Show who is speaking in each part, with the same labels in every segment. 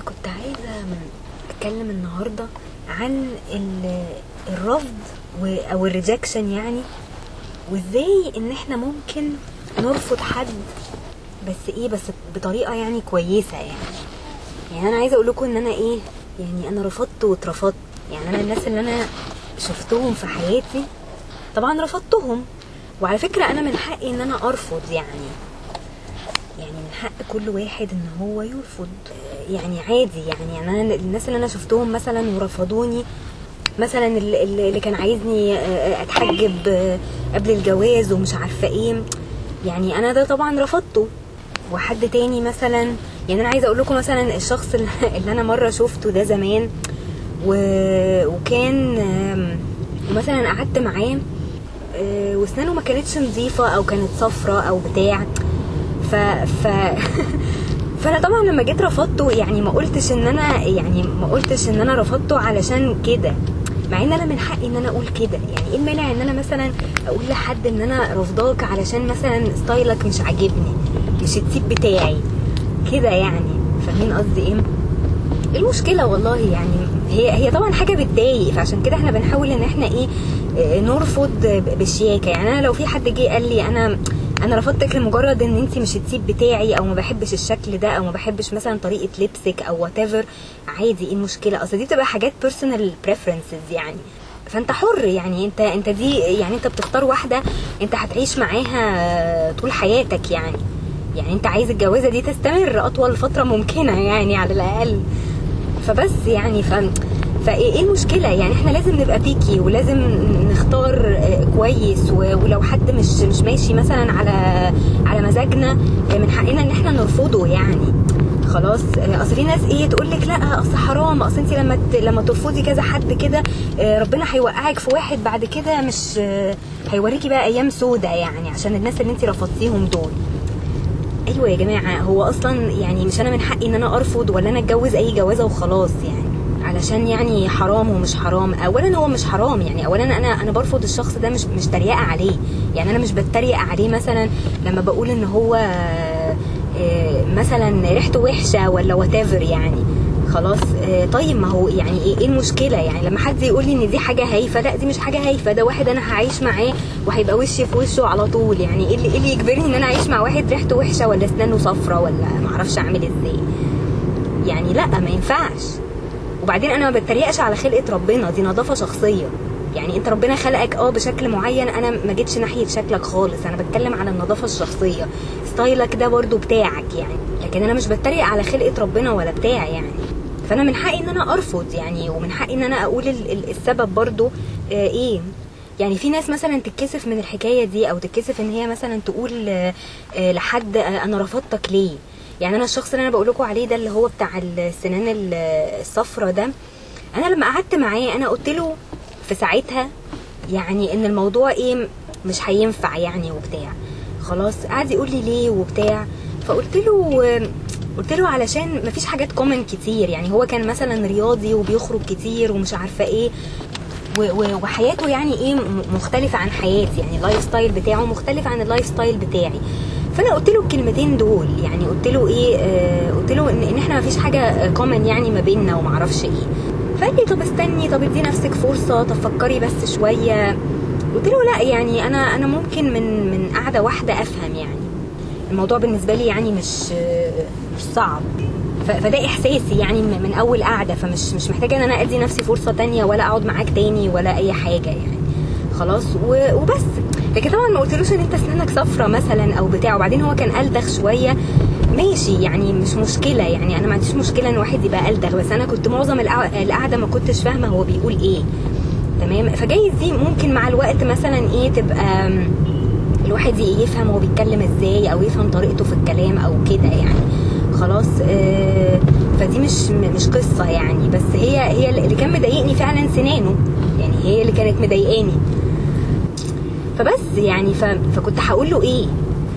Speaker 1: أنا كنت عايزة أتكلم النهارده عن ال- الرفض أو الريجكشن يعني وإزاي إن إحنا ممكن نرفض حد بس إيه بس بطريقة يعني كويسة يعني. يعني أنا عايزة أقول لكم إن أنا إيه يعني أنا رفضت واترفضت. يعني أنا الناس اللي أنا شفتهم في حياتي طبعا رفضتهم. وعلى فكرة أنا من حقي إن أنا أرفض يعني. يعني من حق كل واحد إن هو يرفض يعني عادي يعني أنا الناس اللي أنا شفتهم مثلا ورفضوني مثلا اللي, كان عايزني أتحجب قبل الجواز ومش عارفة إيه يعني أنا ده طبعا رفضته وحد تاني مثلا يعني أنا عايزة أقول لكم مثلا الشخص اللي أنا مرة شفته ده زمان. وكان آم، ومثلا قعدت معاه وأسنانه ما كانتش نظيفة أو كانت صفرة أو بتاع ف ف فأنا طبعا لما جيت رفضته يعني ما قلتش إن أنا يعني ما قلتش إن أنا رفضته علشان كده. مع إن أنا من حقي إن أنا أقول كده. يعني إيه المانع إن أنا مثلا أقول لحد إن أنا رافضاك علشان مثلا ستايلك مش عاجبني مش التيب بتاعي؟ كده يعني. فاهمين قصدي إيه؟ المشكلة والله يعني هي هي طبعا حاجة بتضايق. فعشان كده إحنا بنحاول إن إحنا إيه آه، نرفض بشياكة. يعني أنا لو في حد جه قال لي أنا أنا رفضتك لمجرد إن انت مش ال type بتاعي أو ما بحبش الشكل ده أو ما بحبش مثلا طريقة لبسك أو وات عادي إيه المشكلة؟ أصل دي بتبقى حاجات personal preferences يعني. فأنت حر يعني أنت أنت دي يعني أنت بتختار واحدة أنت هتعيش معاها طول حياتك يعني. يعني أنت عايز الجوازة دي تستمر أطول فترة ممكنة يعني على الأقل. فبس يعني ف فإيه إيه المشكلة؟ يعني إحنا لازم نبقى بيكي ولازم نختار آه، كويس. ولو حد مش مش ماشي مثلا على على مزاجنا آه، من حقنا إن إحنا نرفضه يعني. خلاص آه، أصل في ناس إيه تقول لك لأ أصل حرام. أصل انت لما لما ترفضي كذا حد كده ربنا هيوقعك في واحد بعد كده مش هيوريكي بقى أيام سودة يعني عشان الناس اللي انت رفضتيهم دول. أيوه يا جماعة هو أصلا يعني مش أنا من حقي إن أنا أرفض ولا أنا أتجوز أي جوازة وخلاص يعني. علشان يعني حرام ومش حرام. اولا هو مش حرام يعني اولا أنا أنا برفض الشخص ده مش مش تريقة عليه. يعني أنا مش بتريق عليه مثلا لما بقول إن هو آه، مثلا ريحته وحشة ولا وات يعني. خلاص آه، طيب ما هو يعني إيه إيه المشكلة؟ يعني لما حد يقول لي إن دي حاجة هايفة لأ دي مش حاجة هايفة. ده واحد أنا هعيش معاه وهيبقى وشي في وشه على طول. يعني إيه اللي, إيه اللي يجبرني إن أنا أعيش مع واحد ريحته وحشة ولا أسنانه صفرة ولا معرفش أعمل إزاي؟ يعني لأ ما ينفعش. وبعدين أنا ما بتريقش على خلقة ربنا دي نظافة شخصية. يعني أنت ربنا خلقك آه بشكل معين أنا ما جيتش ناحية شكلك خالص أنا بتكلم على النظافة الشخصية. ستايلك ده برضو بتاعك يعني لكن أنا مش بتريق على خلقة ربنا ولا بتاعي يعني. فأنا من حقي إن أنا أرفض يعني ومن حقي إن أنا أقول ال- ال- السبب برضو آه إيه؟ يعني في ناس مثلا تتكسف من الحكاية دي أو تتكسف إن هي مثلا تقول آه، آه، لحد آه، أنا رفضتك ليه؟ يعني أنا الشخص اللي أنا بقول لكم عليه ده اللي هو بتاع السنان ال- الصفرة ده أنا لما قعدت معاه أنا قلت له في ساعتها يعني إن الموضوع إيه مش هينفع يعني وبتاع. خلاص قعد يقول لي ليه وبتاع فقلت له قلت له علشان مفيش حاجات كومن كتير يعني هو كان مثلا رياضي وبيخرج كتير ومش عارفة إيه وحياته يعني إيه مختلفة عن حياتي يعني ال lifestyle بتاعه مختلف عن ال lifestyle بتاعي. فانا قلت له الكلمتين دول يعني قلت له إيه آه قلت له ان, إن إحنا مفيش حاجة common يعني ما بيننا ومعرفش إيه. فقال لي طب استني طب ادي نفسك فرصة طب فكري بس شوية. قلت له لا يعني أنا أنا ممكن من من قعدة واحدة أفهم يعني. الموضوع بالنسبة لي يعني مش مش صعب. فده إحساسي يعني من أول قعدة فمش مش محتاجة إن أنا أدي نفسي فرصة تانية ولا أقعد معاك تاني ولا أي حاجة يعني. خلاص و- وبس. لكن طبعا ما قلتلوش إن أنت اسنانك صفرة مثلا أو بتاع. وبعدين هو كان ألدغ شوية. ماشي يعني مش مشكلة. يعني أنا ما عنديش مشكلة إن واحد يبقى ألدغ. بس أنا كنت معظم القع- القعدة ما كنتش فاهمة هو بيقول إيه. تمام؟ فجايز دي ممكن مع الوقت مثلا إيه تبقى الواحد يفهم هو بيتكلم إزاي أو يفهم طريقته في الكلام أو كده يعني. خلاص آه، فدي مش مش قصة يعني. بس هي هي اللي كان مضايقني فعلا سنانه. يعني هي اللي كانت مضايقاني. فبس يعني ف... فكنت هقول له إيه؟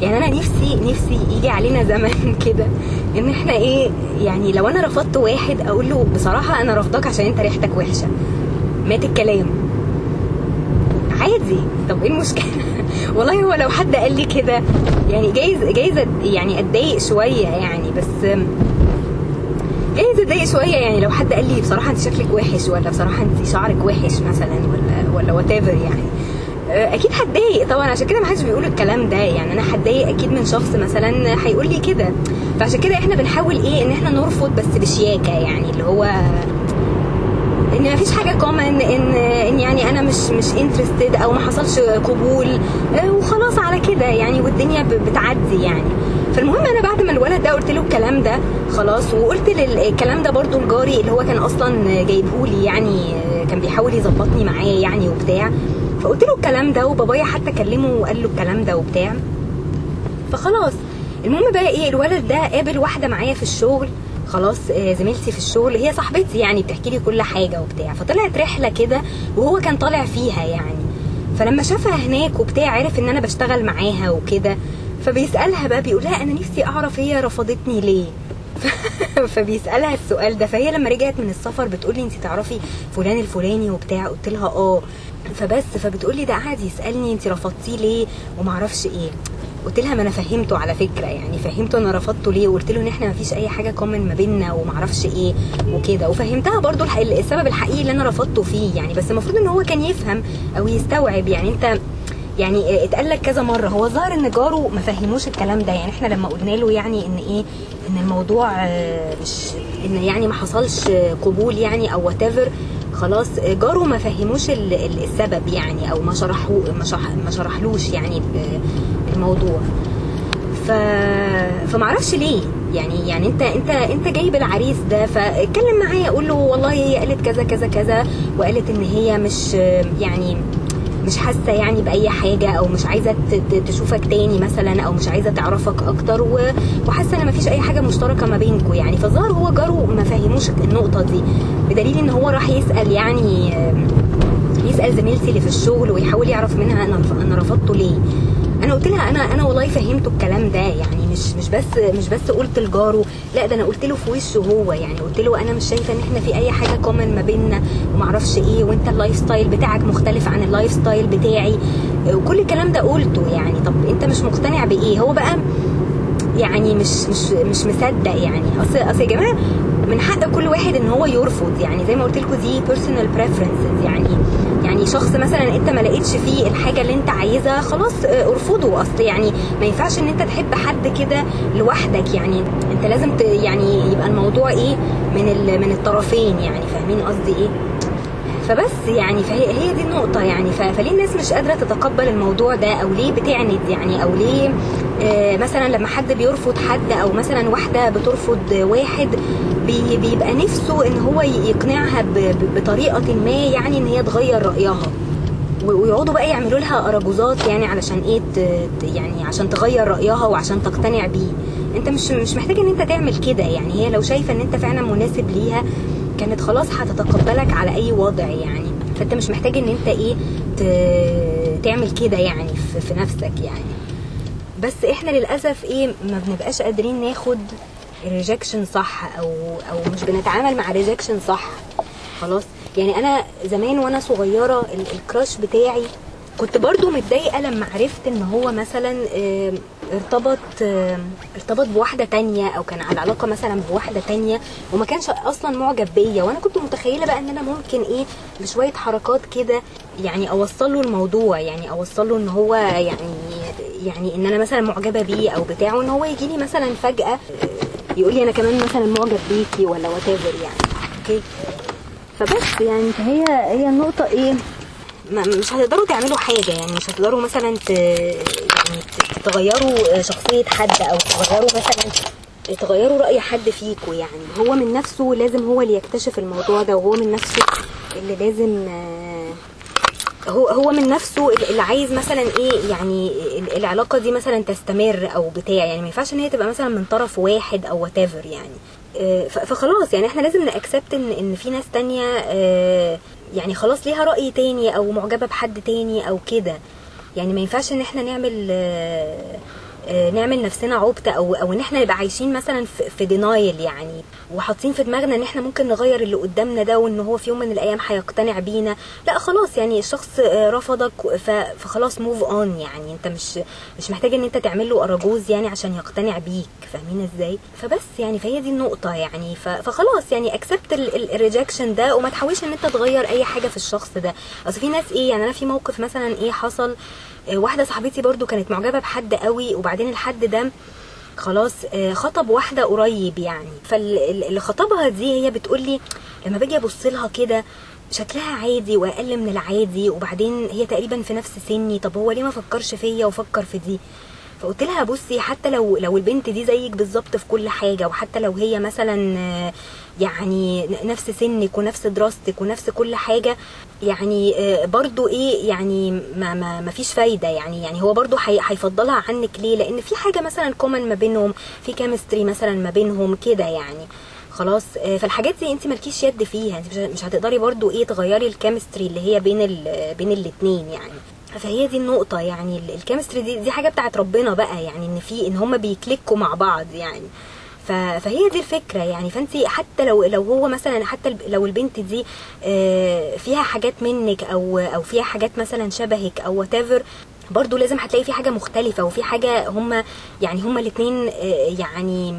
Speaker 1: يعني أنا نفسي نفسي يجي علينا زمن كده. إن إحنا إيه؟ يعني لو أنا رفضت واحد أقول له بصراحة أنا رافضاك عشان أنت ريحتك وحشة. مات الكلام. عادي. طب إيه المشكلة؟ والله هو لو حد قال لي كده يعني جايز جايز يعني أتضايق شوية يعني. بس جايز أتضايق شوية يعني لو حد قال لي بصراحة أنت شكلك وحش ولا بصراحة أنت شعرك وحش مثلا ولا ولا وات يعني. أكيد هتضايق طبعا. عشان كده ما حدش بيقول الكلام ده. يعني أنا هتضايق أكيد من شخص مثلا هيقول لي كده. فعشان كده إحنا بنحاول إيه؟ إن إحنا نرفض بس بشياكة. يعني اللي هو إن مفيش حاجة common إن إن يعني أنا مش مش interested أو ما حصلش قبول. آه، وخلاص على كده. يعني والدنيا بتعدي يعني. فالمهم أنا بعد ما الولد ده قلت له الكلام ده خلاص. وقلت الكلام ده برضو لجاري اللي هو كان أصلا جايبهولي يعني آه، كان بيحاول يظبطني معاه يعني وبتاع. فقلت له الكلام ده وبابايا حتى كلمه وقال له الكلام ده وبتاع. فخلاص. المهم بقى إيه الولد ده قابل واحدة معايا في الشغل. خلاص آه، زميلتي في الشغل. هي صاحبتي يعني بتحكي لي كل حاجة وبتاع. فطلعت رحلة كده وهو كان طالع فيها يعني. فلما شافها هناك وبتاع عرف إن أنا بشتغل معاها وكده. فبيسألها بقى بيقول لها أنا نفسي أعرف هي رفضتني ليه. فبيسألها السؤال ده. فهي لما رجعت من السفر بتقول لي انت تعرفي فلان الفلاني وبتاع. قلت لها آه. فبس فبتقول لي ده قعد يسألني انت رفضتيه ليه؟ ومعرفش إيه. قلت لها ما أنا فهمته على فكرة يعني فهمته أنا رفضته ليه؟ وقلت له ان إحنا ما فيش اي حاجة كومن ما بيننا ومعرفش إيه وكده. وفهمتها برضو الح- السبب الحقيقي اللي أنا رفضته فيه يعني. بس المفروض ان هو كان يفهم أو يستوعب يعني. انت يعني اتقال لك كذا مرة هو ظاهر ان جاره ما فهموش الكلام ده يعني. إحنا لما قلنا له يعني ان إيه ان الموضوع آه، مش ان يعني ما حصلش قبول يعني أو وات خلاص آه، جاره ما فهموش ال- ال- السبب يعني أو ما شرحه ما شرح ما شرحلوش يعني ال- الموضوع. ف فمعرفش ليه. يعني يعني أنت أنت أنت جايب العريس ده فاتكلم معاه قول له والله هي قالت كذا كذا كذا وقالت إن هي مش يعني مش حاسة يعني بأي حاجة أو مش عايزة تشوفك تاني مثلا أو مش عايزة تعرفك أكتر وحاسة إن مفيش أي حاجة مشتركة ما بينكم يعني. فظهر هو جاره ما فهموش النقطة دي بدليل إن هو راح يسأل يعني يسأل زميلتي اللي في الشغل ويحاول يعرف منها أنا أنا رفضته ليه. أنا قلت لها أنا أنا والله فهمته الكلام ده يعني مش مش بس مش بس قلت لجاره لا ده أنا قلت له في وشه هو يعني قلت له أنا مش شايفة ان إحنا في اي حاجة كومن ما بيننا ومعرفش إيه وانت ال lifestyle بتاعك مختلف عن ال lifestyle بتاعي. وكل الكلام ده قلته يعني. طب انت مش مقتنع بإيه؟ هو بقى يعني مش مش مش مصدق يعني. أصل أصل يا جماعة من حق كل واحد إن هو يرفض يعني زي ما قلت لكم دي personal preferences يعني. يعني شخص مثلا أنت ما لقيتش فيه الحاجة اللي أنت عايزها خلاص آه، ارفضه. أصل يعني ما ينفعش إن أنت تحب حد كده لوحدك. يعني أنت لازم يعني يبقى الموضوع إيه من من الطرفين يعني. فاهمين قصدي إيه؟ فبس يعني فهي هي دي النقطة يعني. فليه الناس مش قادرة تتقبل الموضوع ده؟ أو ليه بتعند يعني؟ أو ليه آه، مثلا لما حد بيرفض حد أو مثلا واحدة بترفض واحد بي- بيبقى نفسه إن هو يقنعها ب- ب- بطريقة ما يعني إن هي تغير رأيها. و- ويقعدوا بقى يعملوا لها أراجوزات يعني علشان إيه يعني عشان تغير رأيها وعشان تقتنع بيه. أنت مش مش محتاج إن أنت تعمل كده يعني. هي لو شايفة إن أنت فعلا مناسب ليها كانت خلاص هتتقبلك على أي وضع يعني. فأنت مش محتاج إن أنت إيه. تعمل كده يعني في نفسك يعني. بس إحنا للأسف إيه ما بنبقاش قادرين ناخد ال rejection صح أو أو مش بنتعامل مع ال rejection صح. خلاص؟ يعني أنا زمان وأنا صغيرة ال- ال crush بتاعي كنت برضو متضايقة لما عرفت إن هو مثلا ارتبط ارتبط بواحدة تانية أو كان على علاقة مثلا بواحدة تانية وما كانش أصلا معجب بيا. وأنا كنت متخيلة بقى إن أنا ممكن إيه بشوية حركات كده يعني اوصل له الموضوع يعني اوصل له إن هو يعني يعني إن أنا مثلا معجبة بيه أو بتاع وان هو يجي لي مثلا فجأة يقول لي أنا كمان مثلا معجب بيكي ولا whatever يعني. okay؟ فبس يعني. فهي هي النقطة إيه؟ ما مش هتقدروا تعملوا حاجة يعني مش هتقدروا مثلا ت... يعني تغيروا شخصية حد أو تغيروا مثلا تغيروا رأي حد فيكوا يعني. هو من نفسه لازم هو اللي يكتشف الموضوع ده وهو من نفسه اللي لازم آه، هو هو من نفسه اللي عايز مثلا إيه يعني ال- العلاقة دي مثلا تستمر أو بتاع يعني ما ينفعش إن هي تبقى مثلا من طرف واحد أو وات يعني. آه، فخلاص يعني إحنا لازم ناكسبت إن إن في ناس تانية آه، يعني خلاص ليها رأي تاني أو معجبة بحد تاني أو كده. يعني ما ينفعش إن إحنا نعمل آه، نعمل نفسنا عبطة أو أو إن إحنا نبقى عايشين مثلا في, denial يعني وحاطين في دماغنا إن إحنا ممكن نغير اللي قدامنا ده وإن هو في يوم من الأيام هيقتنع بينا. لا خلاص يعني الشخص آه، رفضك فخلاص move on يعني. أنت مش مش محتاج إن أنت تعمل له أراجوز يعني عشان يقتنع بيك. فاهمين إزاي؟ فبس يعني فهي دي النقطة يعني. فخلاص يعني accept ال rejection ده وما تحاولش إن أنت تغير أي حاجة في الشخص ده. أصل في ناس إيه يعني أنا في موقف مثلا إيه حصل آه، واحدة صاحبتي برضو كانت معجبة بحد قوي وبعدين الحد ده خلاص آه، خطب واحدة قريب يعني. فاللي خطبها دي هي بتقولي لما باجي أبص لها كده شكلها عادي وأقل من العادي وبعدين هي تقريبا في نفس سني طب هو ليه ما فكرش فيا وفكر في دي؟ فقلت لها بصي حتى لو لو البنت دي زيك بالظبط في كل حاجة وحتى لو هي مثلا آه، يعني نفس سنك ونفس دراستك ونفس كل حاجة يعني آه، برضو إيه يعني ما ما ما فيش فايدة يعني يعني هو برضو هي- هيفضلها عنك ليه؟ لأن في حاجة مثلا common ما بينهم في chemistry مثلا ما بينهم كده يعني. خلاص آه، فالحاجات دي انت مالكيش يد فيها انت مش- هتقدري برضو إيه تغيري ال chemistry اللي هي بين بين الاتنين يعني. فهي دي النقطة يعني ال- ال chemistry دي دي حاجة بتاعت ربنا بقى يعني إن في إن هما بي click وا مع بعض يعني. فهي دي الفكرة يعني. فأنت حتى لو لو هو مثلا حتى لو البنت دي آه، فيها حاجات منك أو أو فيها حاجات مثلا شبهك أو وات برضو لازم هتلاقي في حاجة مختلفة وفي حاجة هما يعني هما الاتنين آه، يعني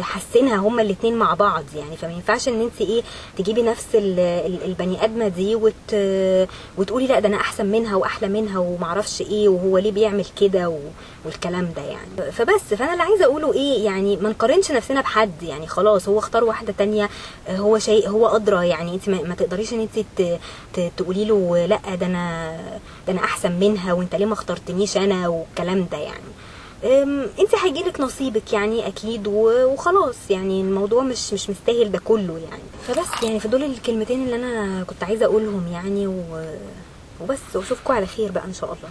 Speaker 1: حاسينها هما الاتنين مع بعض يعني فما ينفعش ان انت إيه تجيبي نفس ال- ال- البني ادمة دي وت وتقولي لا ده أنا احسن منها واحلى منها ومعرفش إيه وهو ليه بيعمل كده. والكلام ده يعني فبس فانا اللي عايزة اقوله إيه يعني ما نقارنش نفسنا بحد يعني خلاص هو اختار واحدة تانية آه، هو شيء هو أدرى يعني انت ما, تقدريش ان انت. تقولي له لا ده أنا ده أنا احسن منها وانت ليه ما اخترتنيش أنا والكلام ده يعني انت هيجيلك نصيبك يعني أكيد وخلاص يعني الموضوع مش مش مستاهل ده كله يعني. فبس. يعني فدول الكلمتين اللي أنا كنت عايزة أقولهم يعني و... وبس واشوفكم على خير بقى إن شاء الله.